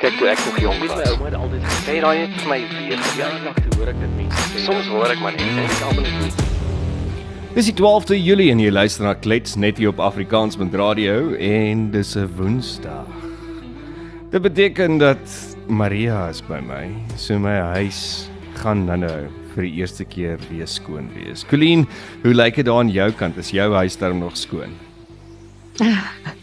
Kyk toe ek nog jonk was. my ouma het altyd gesê, Sê daai net vir my weer. ja, nog te hoor ek dit mense sê. Soms hoor ek maar net en ek almal net Dis die 12de Julie en jy luister na Klets net hier op Afrikaans met radio en dis 'n Woensdag. Dit beteken dat Maria is by my. So my huis gaan nou-nou vir die eerste keer weer skoon wees. Colleen, hoe lyk dit daar aan jou kant? Is jou huis darm nog skoon?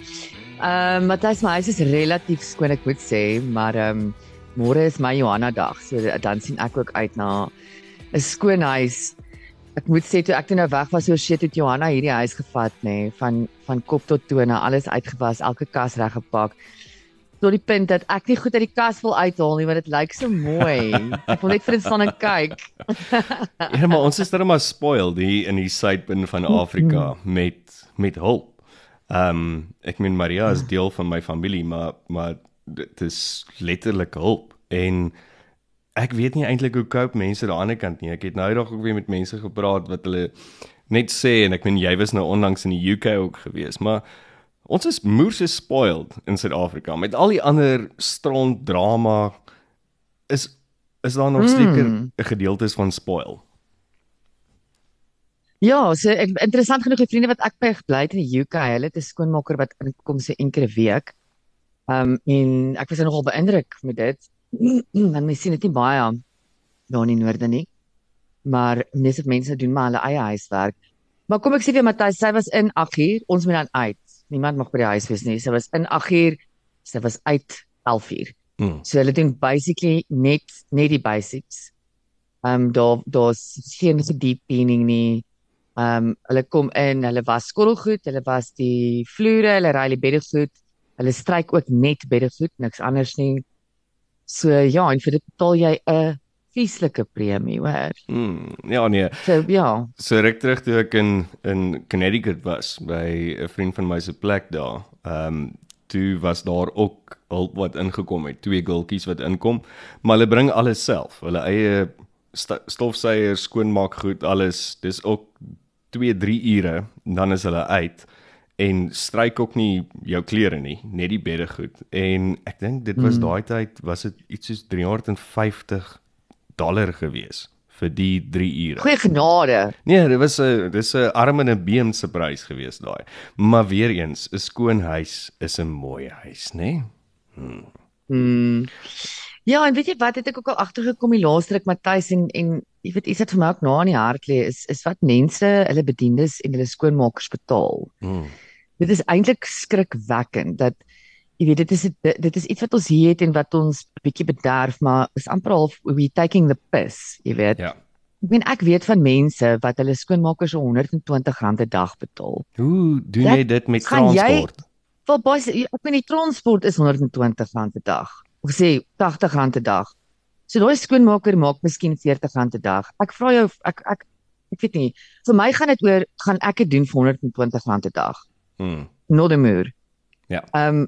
Ehm uh, Matthys, my huis is relatief skoon ek moet sê, maar ehm um, môre is my Johanna dag, so dan sien ek ook uit na 'n skoon huis. Ek moet sê toe ek toe nou weg was oor shit het Johanna hierdie huis gevat nê, nee, van van kop tot tone, alles uitgewas, elke kas reggepak. Tot die punt dat ek nie goed uit die kas wil uithaal nie want dit lyk so mooi. Ek wil net vir dit staan en kyk. Ja, maar ons is dan maar spoiled hier in die suidpunt van Afrika met met hulp. Ehm um, ek meen Maria is deel van my familie, maar maar dit is letterlik hulp en ek weet nie eintlik hoe cope mense aan die ander kant nie. Ek het nou eendag ook weer met mense gepraat wat hulle net sê en ek meen jy was nou onlangs in die UK ook gewees, maar ons is moers is spoiled in Suid-Afrika met al die ander stront drama is is daar nog seker 'n Mm. gedeeltes van spoil. Ja, so ek interessant genoeg die vriende wat ek by gebly het in die UK, hulle het 'n skoonmaker wat inkom so enkele week. Um en ek was nogal beïndruk met dit. Want mens sien dit nie baie daar in die noorde nie. Maar meeste mense doen maar hulle eie huiswerk. Maar kom ek sê vir Matthys, sy was in 8uur, ons moet dan uit. Niemand mag by die huis wees nie. Sy was in 8uur, sy was uit 11uur. Hmm. So hulle doen basically net net die basics. Ehm um, daar daar's geen so deep cleaning nie. Ehm um, hulle kom in, hulle was skottelgoed, hulle was die vloere, hulle ry die bedde goed. Hulle stryk ook net bedde goed, niks anders nie. So ja, en vir dit betaal jy 'n vieslike premie, hoor. Hmm, ja nee, So ja. so ruk terug toe ek in in Connecticut was by 'n vriend van my se plek daar. Ehm um, toe was daar ook hulp wat ingekom het, twee gultjies wat inkom, maar hulle bring alles self. Hulle eie stofsuier, skoonmaak goed, alles. Dis ook 2-3 ure, dan is hulle uit en stryk ook nie jou klere nie, net die bedde goed. En ek dink dit was Mm. daai tyd was dit iets soos 350 dollar gewees vir die 3 ure. Goeie genade. Nee, dit was 'n dis 'n arm en 'n been se prys gewees daai. Maar weer eens, 'n skoon huis is 'n mooi huis, né? Nee? Hmm. Ja, en weet jy wat het ek ook al agtergekom die laaste ruk Matthys en en jy weet iets wat vir my ook na in die hart lê is is wat mense hulle bediendes en hulle skoonmakers betaal. Hmm. Dit is eintlik skrikwekkend dat jy weet dit is dit, dit is iets wat ons hier het en wat ons bietjie bederf, maar is amper half we taking the piss, jy weet. Ja. Ek meen ek weet van mense wat hulle skoonmakers so R120 'n dag betaal. Hoe doen jy dit met gaan jy- transport? Wel baie ek meen die transport is R120 'n dag. Of sê R80 'n dag. So daai skoonmaker maak miskien R40 'n dag. Ek vra jou ek ek ek weet nie. Vir my gaan dit oor gaan ek dit doen vir R120 'n dag. Hmm. Not a muur. Ja. Ehm um,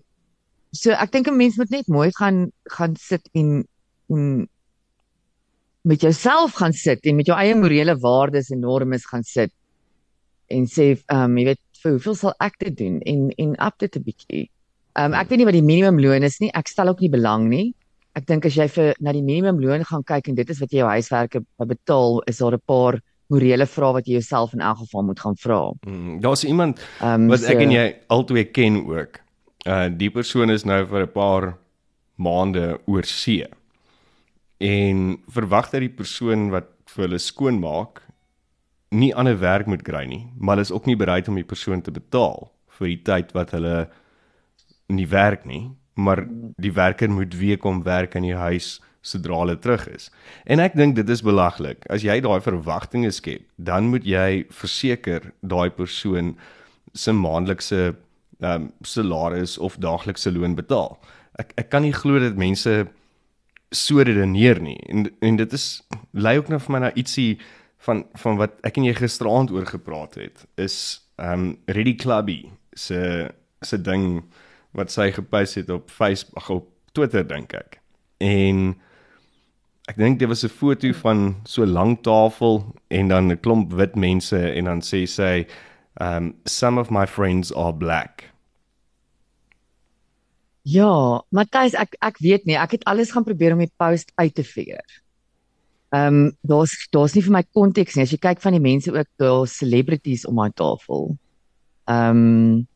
so ek dink 'n mens moet net mooi gaan gaan sit en en met jouself gaan sit en met jou eie morele waardes en normes gaan sit en sê ehm um, jy weet vir hoeveel sal ek dit doen en en up dit 'n bietjie. Ehm um, ek weet nie wat die minimumloon is nie. Ek stel ook nie belang nie. Ek dink as jy vir na die minimumloon gaan kyk en dit is wat jy jou huiswerke betaal, is daar 'n paar morele vrae wat jy jouself in elk geval moet gaan vra. Hmm. Daar's iemand um, wat ek en jy albei ken ook. Uh die persoon is nou vir 'n paar maande oor see. En verwag dat die persoon wat vir hulle skoonmaak nie ander werk moet kry nie, maar hulle is ook nie bereid om die persoon te betaal vir die tyd wat hulle nie werk nie, maar die werker moet weer kom werk in die huis sodra hulle terug is. En ek dink dit is belaglik. As jy daai verwagtinge skep, dan moet jy verseker daai persoon se maandelikse ehm um, salaris of daaglikse loon betaal. Ek ek kan nie glo dat mense so redeneer nie. En en dit is lei ook nou vir my na ietsie van van wat ek en jy gisteraand oor gepraat het is ehm um, Ready Clubby se se ding wat sy gepost het op Facebook ag op Twitter dink ek. En ek dink dit was 'n foto van so 'n lang tafel en dan 'n klomp wit mense en dan sê sy um some of my friends are black. Ja, Matthys, ek ek weet nie, ek het alles gaan probeer om die post uit te figure. Ehm um, daar's daar's nie vir my konteks nie. As jy kyk van die mense ook daar celebrities om my tafel. Ehm um,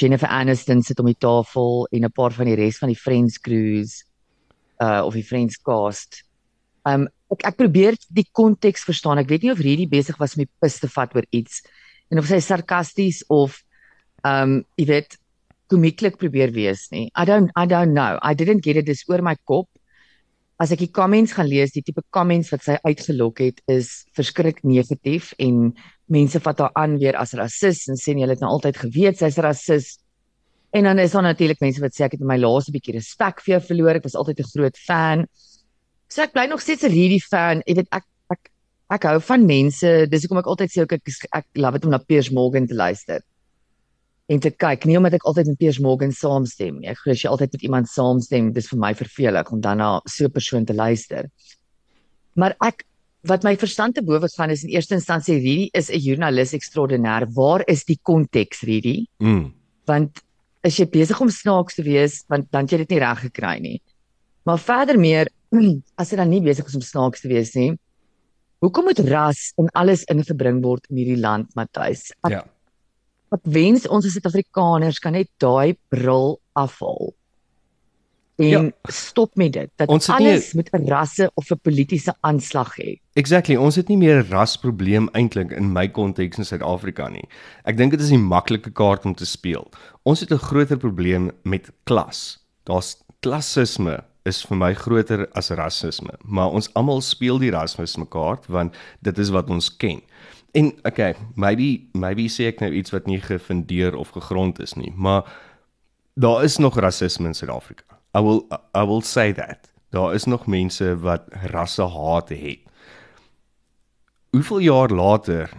Jennifer Aniston sit om die tafel en 'n paar van die res van die Friends crews uh of die Friends cast. Um, ek ek probeer die konteks verstaan. Ek weet nie of Rudy besig was om die pis te vat oor iets en of sy sarkasties of um, jy weet komieklik probeer wees nie. I don't I don't know. I didn't get it dis oor my kop. As ek die comments gaan lees, die tipe comments wat sy uitgelok het is verskriklik negatief en mense vat haar aan weer as rasis en sê jy het nou altyd geweet sy's rasis. En dan is daar natuurlik mense wat sê ek het my laaste bietjie respek vir jou verloor. Ek was altyd 'n groot fan. So ek bly nog steeds 'n really fan. Jy weet ek ek ek hou van mense. Dis hoekom ek altyd sê ook ek ek love dit om na Piers Morgan te luister en te kyk. Nie omdat ek altyd met Piers Morgan saamstem nie. Ek glo as jy altyd met iemand saamstem, dis vir my vervelig om dan na so 'n persoon te luister. Maar ek wat my verstand te bowe gaan is in eerste instansie Ridi is 'n joernalis ekstraordinêr. Waar is die konteks Ridi? Mm. Want as jy besig om snaaks te wees, want dan jy dit nie reg gekry nie. Maar verder meer as jy dan nie besig is om snaaks te wees nie. Hoekom moet ras en alles ingebring word in hierdie land, Matthys? Ja. Ek wens ons as Suid-Afrikaners kan net daai bril afhaal. En Ja. ja. stop met dit. Dat Ons het nie- alles met 'n rasse of 'n politieke aanslag hê. Exactly, ons het nie meer 'n rasprobleem eintlik in my konteks in Suid-Afrika nie. Ek dink dit is 'n maklike kaart om te speel. Ons het 'n groter probleem met klas. Daar's klassisme is vir my groter as rasisme, maar ons almal speel die rasisme kaart want dit is wat ons ken. En okay, maybe maybe sê ek nou iets wat nie gefundeer of gegrond is nie, maar daar is nog rasisme in Suid-Afrika. I will I will say that. Daar is nog mense wat rassehaat het hoeveel jaar later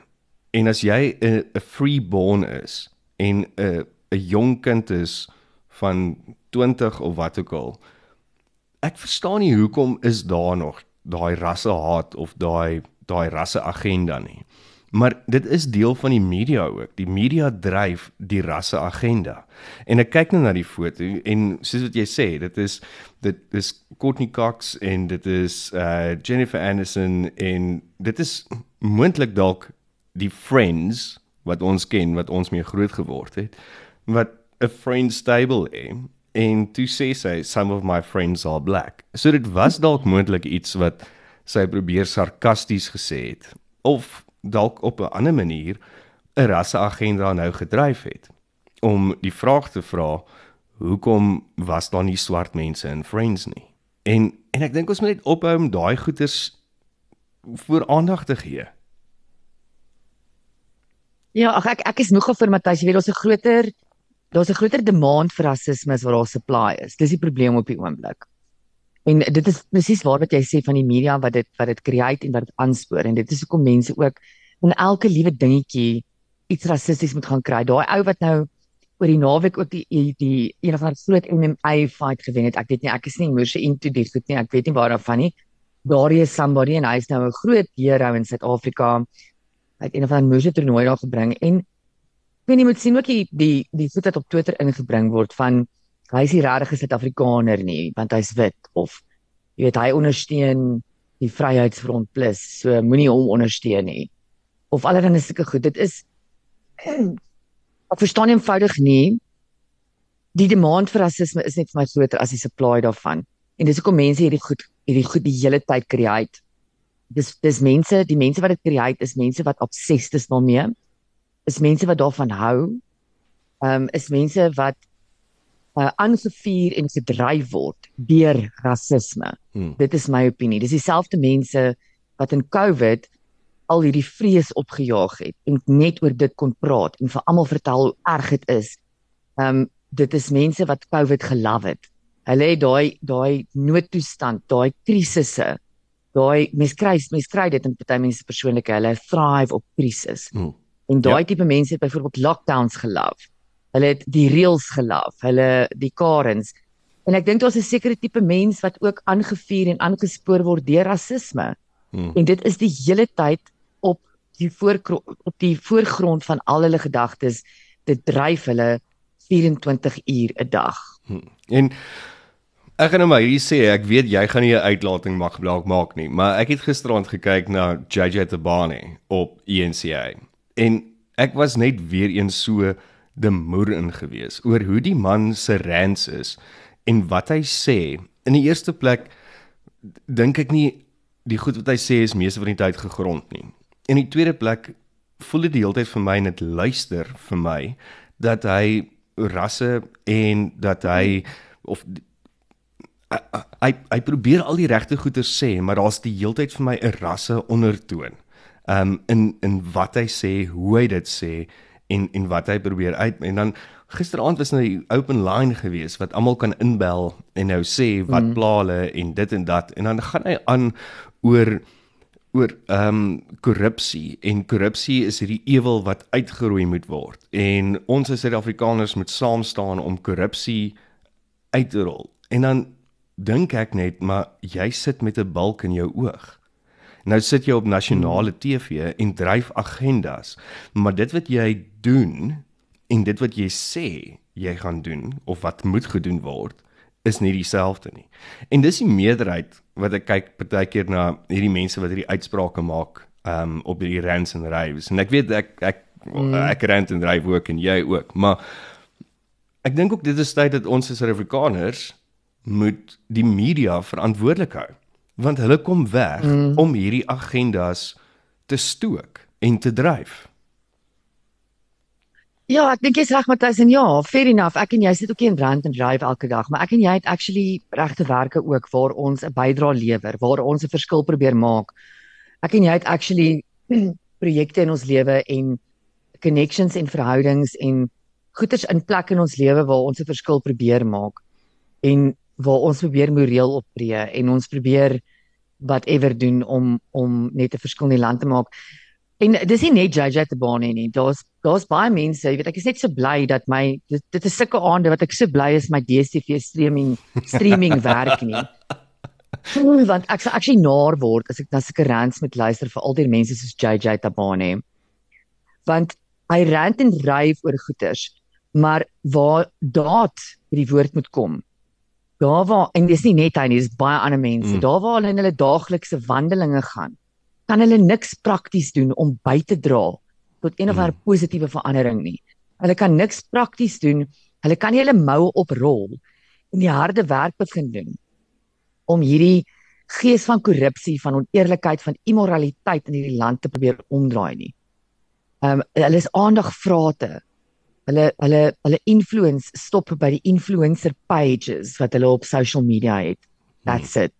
en as jy 'n 'n freeborn is en 'n 'n jong kind is van 20 of wat ook al ek verstaan nie hoekom is daar nog daai rassehaat of daai daai rasseagenda nie maar dit is deel van die media ook. Die media dryf die rasseagenda. En ek kyk nou na die foto en soos wat jy sê dit is dit is Courtney Cox en dit is uh Jennifer Aniston en dit is moontlik dalk die friends wat ons ken wat ons mee groot geword het wat 'n friend stable het en toe sê sy some of my friends are black. So dit was dalk moontlik iets wat sy probeer sarkasties gesê het of dalk op 'n ander manier 'n rasseagenda nou gedryf het om die vraag te vra hoekom was daar nie swart mense in Friends nie en en ek dink ons moet net ophou om daai goeters voor aandag te gee Ja, ag ek ek is moeg vir Matthys, jy weet daar's 'n groter daar's 'n groter demand vir rasisme as wat daar supply is. Dis die probleem op die oomblik. En dit is presies waar wat jy sê van die media wat dit wat dit create en wat dit aanspoor en dit is hoekom mense ook in elke liewe dingetjie iets rassisties moet gaan kry. Daai ou wat nou oor die naweek ook die die, die een van die groot MMA fight gewen het. Ek weet nie, ek is nie moeë into die goed nie. Ek weet nie waar daarvan nie. Daar is somebody en hy is nou 'n groot hero in Suid-Afrika. Hy het een van die moeë toernooi daar gebring en ek weet nie moet sien ook die die die goed wat op Twitter ingebring word van hy is nie regtig 'n Suid-Afrikaner nie want hy's wit of jy weet hy ondersteun die Vryheidsfront Plus so moenie hom ondersteun nie. Of allerlei sulke goed. Dit is ek verstaan eenvoudig nie die demand vir rasisme is net vir my groter as die supply daarvan. En dis hoekom mense hierdie goed hierdie goed die hele tyd create. Dis dis mense die mense wat dit create is mense wat obsessed is daarmee. Is mense wat daarvan hou. Ehm um, is mense wat uh, aangevuur en gedryf word deur rasisme. Hmm. Dit is my opinie. Dis dieselfde mense wat in COVID al hierdie vrees opgejaag het en net oor dit kon praat en vir almal vertel hoe erg dit is. Ehm um, dit is mense wat COVID gelove het. Hulle het daai daai noodtoestand, daai krisisse, daai mens kry mens kry dit in party mense persoonlike, hulle thrive op krisis. Hmm. En daai Ja. tipe mense het byvoorbeeld lockdowns gelove. Hulle het die reëls gelove, hulle die Karens. En ek dink daar's 'n sekere tipe mens wat ook aangevuur en aangespoor word deur rasisme. Hmm. En dit is die hele tyd op die voorgrond op die voorgrond van al hulle gedagtes. Dit dryf hulle 24 uur 'n dag. Hmm. En ek gaan nou maar hier sê ek weet jy gaan nie 'n uitlating mag dalk maak nie, maar ek het gisteraand gekyk na JJ Tabane op ENCA en ek was net weer eens so de moer in gewees oor hoe die man se rants is en wat hy sê. In die eerste plek dink ek nie die goed wat hy sê is meeste van die tyd gegrond nie. In die tweede plek voel dit die hele tyd vir my net luister vir my dat hy rasse en dat hy of hy hy probeer al die regte goeie sê, maar daar's die heeltyd vir my 'n rasse ondertoon. Um in in wat hy sê, hoe hy dit sê en en wat hy probeer uit en dan gisteraand was nou 'n open line gewees wat almal kan inbel en nou sê wat mm. pla hulle en dit en dat en dan gaan hy aan oor oor ehm um, korrupsie en korrupsie is hierdie ewel wat uitgeroei moet word en ons as Suid-Afrikaners moet saam staan om korrupsie uit te rol. En dan dink ek net maar jy sit met 'n balk in jou oog. Nou sit jy op nasionale TV en dryf agendas, maar dit wat jy doen en dit wat jy sê jy gaan doen of wat moet gedoen word is nie dieselfde nie. En dis die meerderheid wat ek kyk partykeer na hierdie mense wat hierdie uitsprake maak um op hierdie rants en raves. En ek weet ek ek mm. ek rant en rave ook en jy ook, maar ek dink ook dit is tyd dat ons as Suid-Afrikaners moet die media verantwoordelik hou want hulle kom weg mm. om hierdie agendas te stook en te dryf. Ja, ek dink jy's reg Matthys en ja, fair enough. Ek en jy sit ook in rand and drive elke dag, maar ek en jy het actually regte werke ook waar ons 'n bydrae lewer, waar ons 'n verskil probeer maak. Ek en jy het actually projekte in ons lewe en connections en verhoudings en goeders in plek in ons lewe waar ons 'n verskil probeer maak. En waar ons probeer moreel optree en ons probeer whatever doen om om net 'n verskil in die land te maak. En dis nie net JJ te baan nie. Daar's daar's baie mense, jy weet ek is net so bly dat my dit, dit is sulke aande wat ek so bly is my DStv streaming streaming werk nie. Want ek sal actually naar word as ek na sulke rants met luister vir al die mense soos JJ Tabane. Want hy rant en ryf oor goeters, maar waar daad by die woord moet kom, daar waar en dis nie net hy nie, dis baie ander mense. Mm. Daar waar hulle in hulle daaglikse wandelinge gaan, kan hulle niks prakties doen om by te dra tot een of ander mm. positiewe verandering nie. Hulle kan niks prakties doen. Hulle kan nie hulle moue oprol en die harde werk begin doen om hierdie gees van korrupsie, van oneerlikheid, van immoraliteit in hierdie land te probeer omdraai nie. Ehm um, hulle is aandagvrate hulle hulle hulle influence stop by die influencer pages wat hulle op social media het. That's it.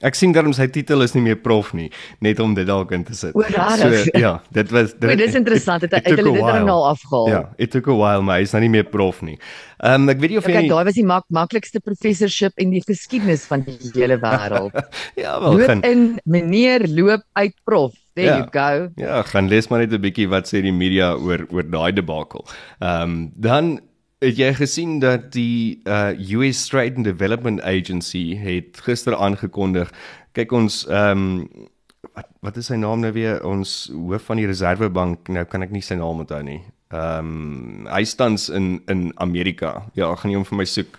Ek sien daarom sy titel is nie meer prof nie, net om dit dalk in te sit. O, so, ja, dit was dit. Dit is interessant, dit het hulle dit dan al afgehaal. Ja, it took a while, maar hy's nou nie meer prof nie. Ehm um, ek weet nie of jy Kyk, daai was die mak maklikste professorship in die geskiedenis van die hele wêreld. ja, wel gaan in meneer loop uit prof. There ja, you go. Ja, gaan lees maar net 'n bietjie wat sê die media oor oor daai debakel. Ehm um, dan het jy gesien dat die uh, US Trade and Development Agency het gister aangekondig kyk ons ehm um, wat wat is sy naam nou weer ons hoof van die Reservebank nou kan ek nie sy naam onthou nie. Ehm um, hy stands in in Amerika. Ja, gaan jy hom vir my soek.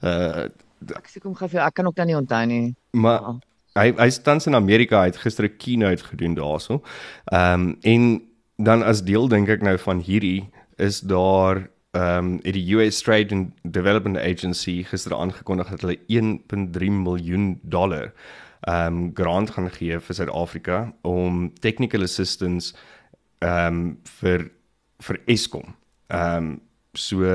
Uh ek soek hom gou vir ek kan ook dan nie onthou nie. Maar ja hy hy tans in Amerika het gister 'n keynote gedoen daarso. Ehm um, en dan as deel dink ek nou van hierdie is daar ehm um, die US Trade and Development Agency gister aangekondig dat hulle 1.3 miljoen dollar ehm um, grant gaan gee vir Suid-Afrika om technical assistance ehm um, vir vir Eskom. Ehm um, so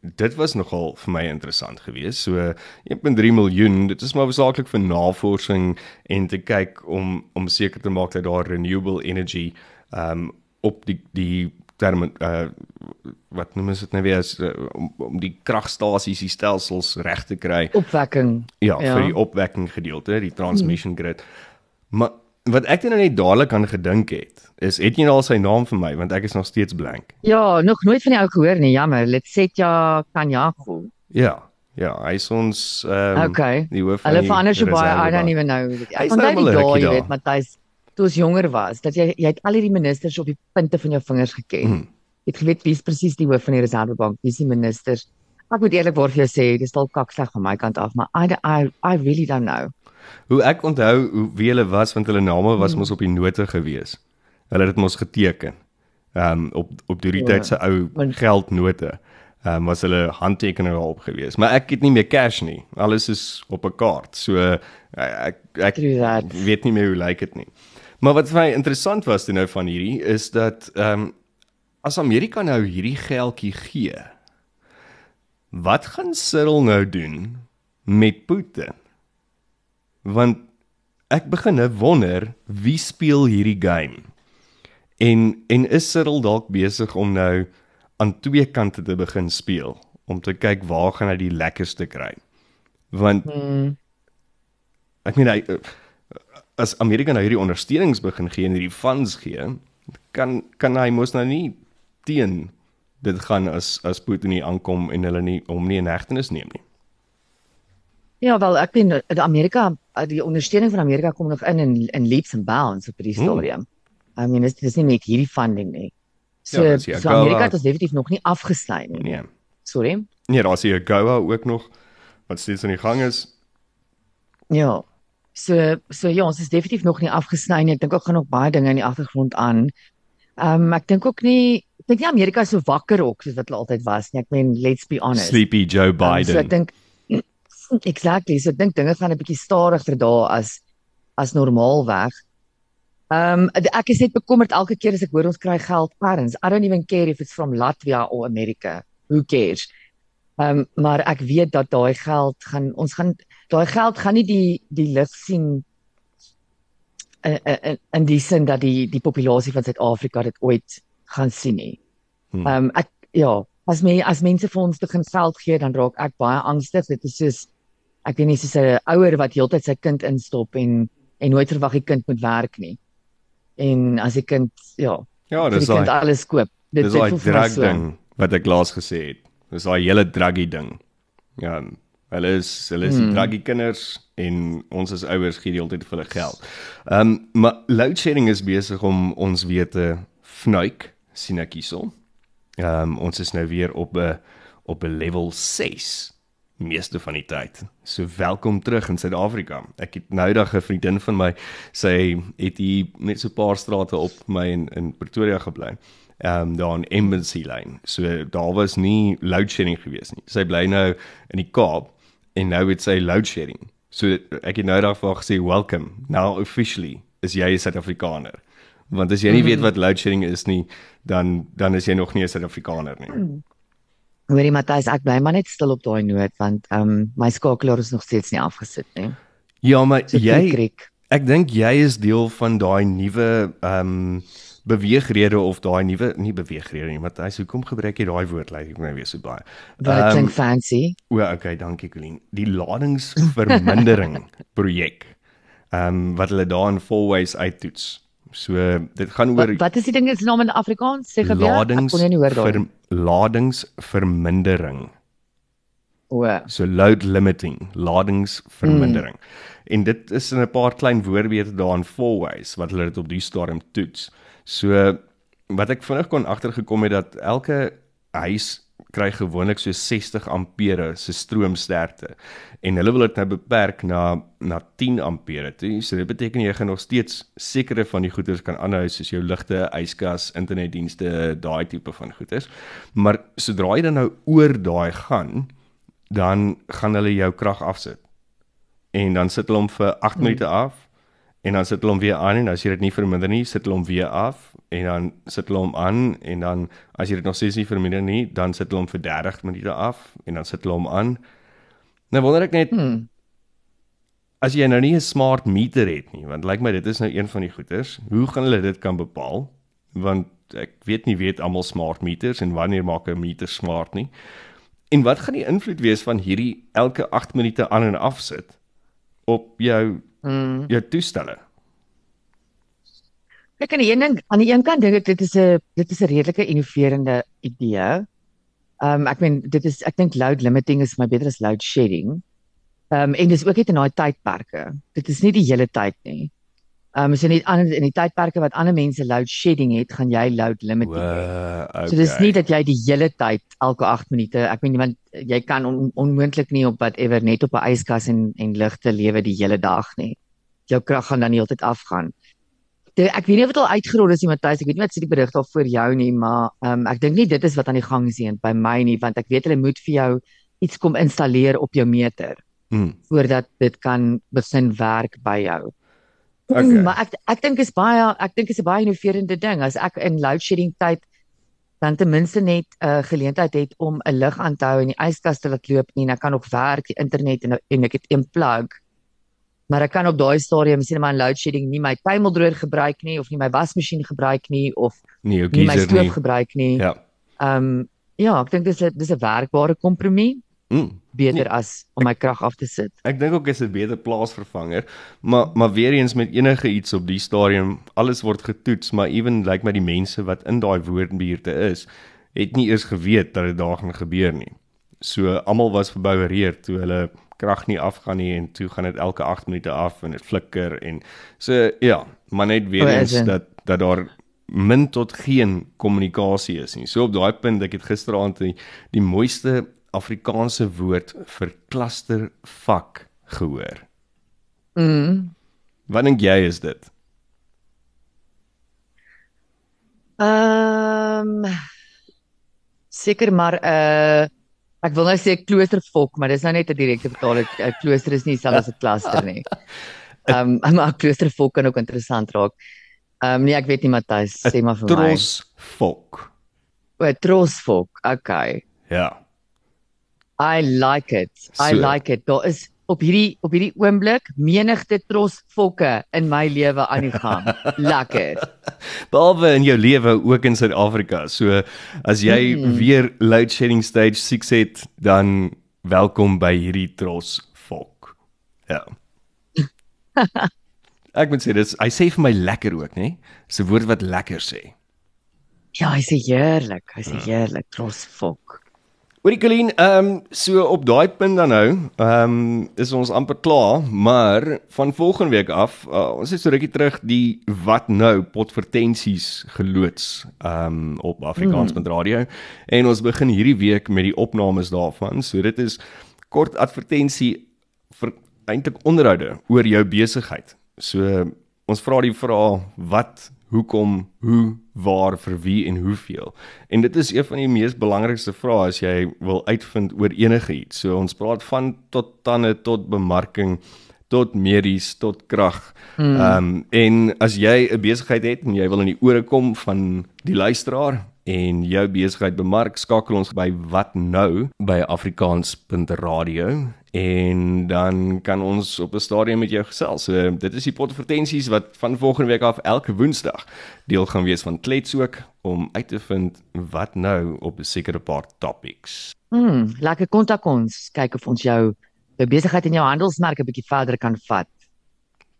dit was nogal vir my interessant geweest. So 1.3 miljoen, dit is maar besaaklik vir navorsing en te kyk om om seker te maak dat daar renewable energy um op die die term uh wat noem ons dit nou weer as uh, om, om die kragstasies die stelsels reg te kry. Opwekking. Ja, ja, vir die opwekking gedeelte, die transmission hmm. grid. Maar wat ek nou net dadelik aan gedink het, is het jy nou al sy naam vir my want ek is nog steeds blank. Ja, nog nooit van die ou gehoor nie, jammer. Let's set ja. Ja. Hy is ons ehm um, okay. die hoof van Hulle verander so baie, I don't even know. Ek onthou die daai, jy weet, Matthys, toe ons jonger was, dat jy jy het al hierdie ministers op die punte van jou vingers geken. Mm. Jy het geweet wie presies die hoof van die Reservebank, wie is die ministers. Ek moet eerlikwaar vir jou sê, dis dalk kaksleg van my kant af, maar I I I really don't know. Hoe ek onthou hoe wie hulle was want hulle name was Hmm. mos op die note gewees. Hulle het dit mos geteken. Ehm um, op op die Ja. tyd se ou geldnote. Ehm um, was hulle handtekeninge daarop gewees. Maar ek het nie meer cash nie. Alles is op 'n kaart. So uh, ek ek weet nie meer hoe lyk dit nie. Maar wat vir my interessant was toe nou van hierdie is dat ehm um, as Amerika nou hierdie geldjie gee, wat gaan Cyril nou doen met Putin? Want ek begin nou wonder wie speel hierdie game. En en is Cyril dalk besig om nou aan twee kante te begin speel om te kyk waar gaan hy die lekkerste kry? Want Hmm. ek meen hy as Amerika nou hierdie ondersteunings begin gee en hierdie funds gee, kan kan hy mos nou nie teen dit gaan as as Putin nie aankom en hulle nie hom nie in hegtenis neem nie. Ja, wel ek weet die Amerika die ondersteuning van Amerika kom nog in in, in leaps and bounds op hierdie Hmm. stadium. I mean, dit is nie net hierdie funding nie. So, Ja, die so. Amerika het ons definitief nog nie afgesny nie. Nee. Sorry. Nee, daar's hier 'n Goa ook nog wat steeds aan die gang is. Ja. So so ja, ons is definitief nog nie afgesny nie. Ek dink ook gaan nog baie dinge in die agtergrond aan. Ehm um, ek dink ook nie ek dink nie Amerika is so wakker ook soos wat hulle altyd was nie. Ek meen, let's be honest. Sleepy Joe Um, so ek Biden. dink exactly, so ek dink dinge gaan 'n bietjie stadiger daar as as normaalweg. Ehm um, ek is net bekommerd elke keer as ek hoor ons kry geld parents. I don't even care if it's from Latvia or America. Who cares? Ehm um, maar ek weet dat daai geld gaan ons gaan daai geld gaan nie die die lig sien in in in die sin dat die die populasie van Suid-Afrika dit ooit gaan sien nie. Hmm. Ehm um, ek ja, as me as mense vir ons begin geld gee, dan raak ek baie angstig. Dit is soos ek weet nie soos 'n ouer wat heeltyd sy kind instop en en nooit verwag die kind moet werk nie. En as die kind ja, Ja, dis kind daai alles koop. Dit daai vir my drug so. ding wat ek laas gesê het. Dis daai hele druggie ding. Ja, hulle is hulle is Hmm. druggie kinders en ons as ouers gee die hele tyd vir hulle geld. Ehm um, maar load shedding is besig om ons weer te fnuik, sien ek hierso. Ehm um, ons is nou weer op 'n op 'n level 6 meeste van die tyd. So welkom terug in Suid-Afrika. Ek het nou dag 'n vriendin van my, sy het hier net so 'n paar strate op my in in Pretoria gebly. Ehm um, daar in Embassy Lane. So daar was nie load shedding gewees nie. Sy bly nou in die Kaap en nou het sy load shedding. So ek het nou dag vir haar gesê welcome. Now officially is jy 'n Suid-Afrikaner. Want as jy nie weet wat load shedding is nie, dan dan is jy nog nie 'n Suid-Afrikaner nie. Hoorie Matthys, ek bly maar net stil op daai noot want ehm um, my skakelaar is nog steeds nie afgesit nie. Ja, maar So jy kriek. Ek dink jy is deel van daai nuwe ehm um, beweegrede of daai nuwe nie beweegrede nie, want hy sê hoekom gebruik jy daai woord lyk ek nou weer so baie. Dit Ehm, klink fancy. O, okay, dankie Colleen. Die ladingsvermindering projek. Ehm um, wat hulle daar in Fourways uittoets. So dit gaan Wat, oor wat is die ding se naam in Afrikaans? Sê gou weer. Ek ladings kon nie hoor daai. ver, ladingsvermindering. O, So load limiting, ladingsvermindering. Mm. En dit is in 'n paar klein woordbeete daar in Fourways wat hulle dit op die stadium toets. So wat ek vinnig kon agtergekom het dat elke huis kry gewoonlik so 60 ampere se stroomsterkte en hulle wil dit nou beperk na na 10 ampere toe. So dit beteken jy gaan nog steeds sekere van die goederes kan aanhou soos jou ligte, yskas, internetdienste, daai tipe van goederes. Maar sodra jy dan nou oor daai gaan, dan gaan hulle jou krag afsit. En dan sit hulle hom vir 8 minute af en dan sit hulle hom weer aan en as jy dit nie verminder nie, sit hulle hom weer af en dan sit hulle hom aan en dan as jy dit nog steeds nie verminder nie, dan sit hulle hom vir 30 minute af en dan sit hulle hom aan. Nou wonder ek net hmm. as jy nou nie 'n smart meter het nie, want lyk my dit is nou een van die goeters. Hoe gaan hulle dit kan bepaal? Want ek weet nie weet almal smart meters en wanneer maak 'n meter smart nie. En wat gaan die invloed wees van hierdie elke 8 minute aan en af sit op jou Hmm. jou toestelle? Ek kan een ding aan die een kant dink ek dit is 'n dit is 'n redelike innoverende idee. Ehm um, ek meen dit is ek dink load limiting is my beter as load shedding. Ehm um, en dis ook net in daai tydperke. Dit is nie die hele tyd nie. Ehm um, so net ander in die tydperke wat ander mense load shedding het, gaan jy load limited hê. Wow, okay. So dis nie dat jy die hele tyd elke 8 minute, ek meen want jy kan on, onmoontlik nie op whatever net op 'n yskas en en ligte lewe die hele dag nie. Jou krag gaan dan die hele tyd afgaan. Ek weet nie of dit al uitgerol is nie Matthys, ek weet nie wat sê die berig daar voor jou nie, maar um, ek dink nie dit is wat aan die gang is hier by my nie, want ek weet hulle moet vir jou iets kom installeer op jou meter Mm. voordat dit kan begin werk by jou. Okay. Maar ek ek dink is baie ek dink is 'n baie innoverende ding as ek in load shedding tyd dan ten minste net 'n uh, geleentheid het om 'n lig aan te hou en die yskas te laat loop nie en ek kan nog werk, die internet en en ek het een plug. Maar ek kan op daai stadium sien maar in load shedding nie my tuimeldroër gebruik nie of nie my wasmasjien gebruik nie of jou nie my stoof nie. gebruik nie. Ja. Ehm um, ja, ek dink dis 'n dis 'n werkbare kompromie, Mm. beter Nee. as om my krag af te sit. Ek dink ook is 'n beter plaasvervanger, maar maar weer eens met enige iets op die stadium, alles word getoets, maar ewen lyk like my die mense wat in daai woordbuurte is, het nie eers geweet dat dit daar gaan gebeur nie. So almal was verboureer toe hulle krag nie afgaan nie en toe gaan dit elke 8 minute af en dit flikker en so ja, maar net weer eens dat dat daar min tot geen kommunikasie is nie. So op daai punt ek het gisteraand die, die mooiste Afrikaanse woord vir clustervak gehoor. Mm. Wat dink jy is dit? Ehm um, seker maar 'n uh, ek wil nou sê kloostervolk, maar dis nou net 'n direkte vertaling. 'n Klooster is nie dieselfde as 'n klaster nie. Ehm um, maar kloostervolk kan ook interessant raak. Ehm um, nee, ek weet nie Matthys, sê maar vir my. Trosvolk. O, trosvolk. Okay. Ja. I like it. I So. like it. Daar is op hierdie op hierdie oomblik menigte trosvolke in my lewe aan die gang. Lekker. Behalwe in jou lewe ook in Suid-Afrika. So as jy Mm. weer load shedding stage 6 het, dan welkom by hierdie trosvolk. Ja. Ek moet sê dis hy sê vir my lekker ook, nê? Dis 'n woord wat lekker sê. Ja, hy sê heerlik. Hy sê heerlik trosvolk. Hoorie Colleen, ehm um, so op daai punt dan nou, ehm um, is ons amper klaar, maar van volgende week af, uh, ons het so rukkie terug die wat nou potvertensies geloods ehm um, op Afrikaans met radio en ons begin hierdie week met die opnames daarvan. So dit is kort advertensie vir eintlik onderhoude oor jou besigheid. So ons vra die vrae wat, hoekom, hoe, waar, vir wie en hoeveel. En dit is een van die mees belangrikste vrae as jy wil uitvind oor enige iets. So ons praat van tot tande tot bemarking tot medies tot krag. Ehm um, en as jy 'n besigheid het en jy wil in die ore kom van die luisteraar en jou besigheid bemark, skakel ons by wat nou by afrikaans.radio en dan kan ons op 'n stadium met jou gesels. So dit is die potvertensies wat van volgende week af elke Woensdag deel gaan wees van Klets ook om uit te vind wat nou op 'n sekere paar topics. Mm, lekker kontak ons. Kyk of ons jou jou besigheid en jou handelsmerk 'n bietjie verder kan vat.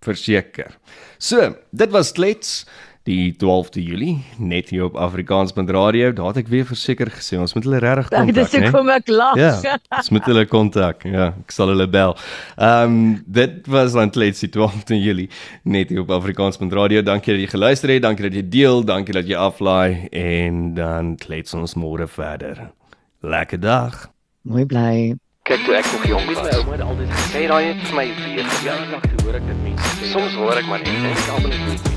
Verseker. So, dit was Klets die 12de Julie net hier op Afrikaans.radio. Daar het ek weer verseker gesê ons moet hulle regtig Ek kontak, dis né? hoekom ek lag. Ja, ons moet hulle kontak. Ja, ek sal hulle bel. Ehm um, dit was dan Klets die 12de Julie net hier op Afrikaans.radio. Dankie dat jy geluister het, dankie dat jy deel, dankie dat jy aflaai en dan klets ons môre verder. Lekker dag. Mooi bly. Kyk toe ek nog jong was. ouma het altyd gesê, Sê daai het vir my weer ja, gegaan. dag toe hoor ek dit mense sê. Soms hoor ek maar net en ek almal net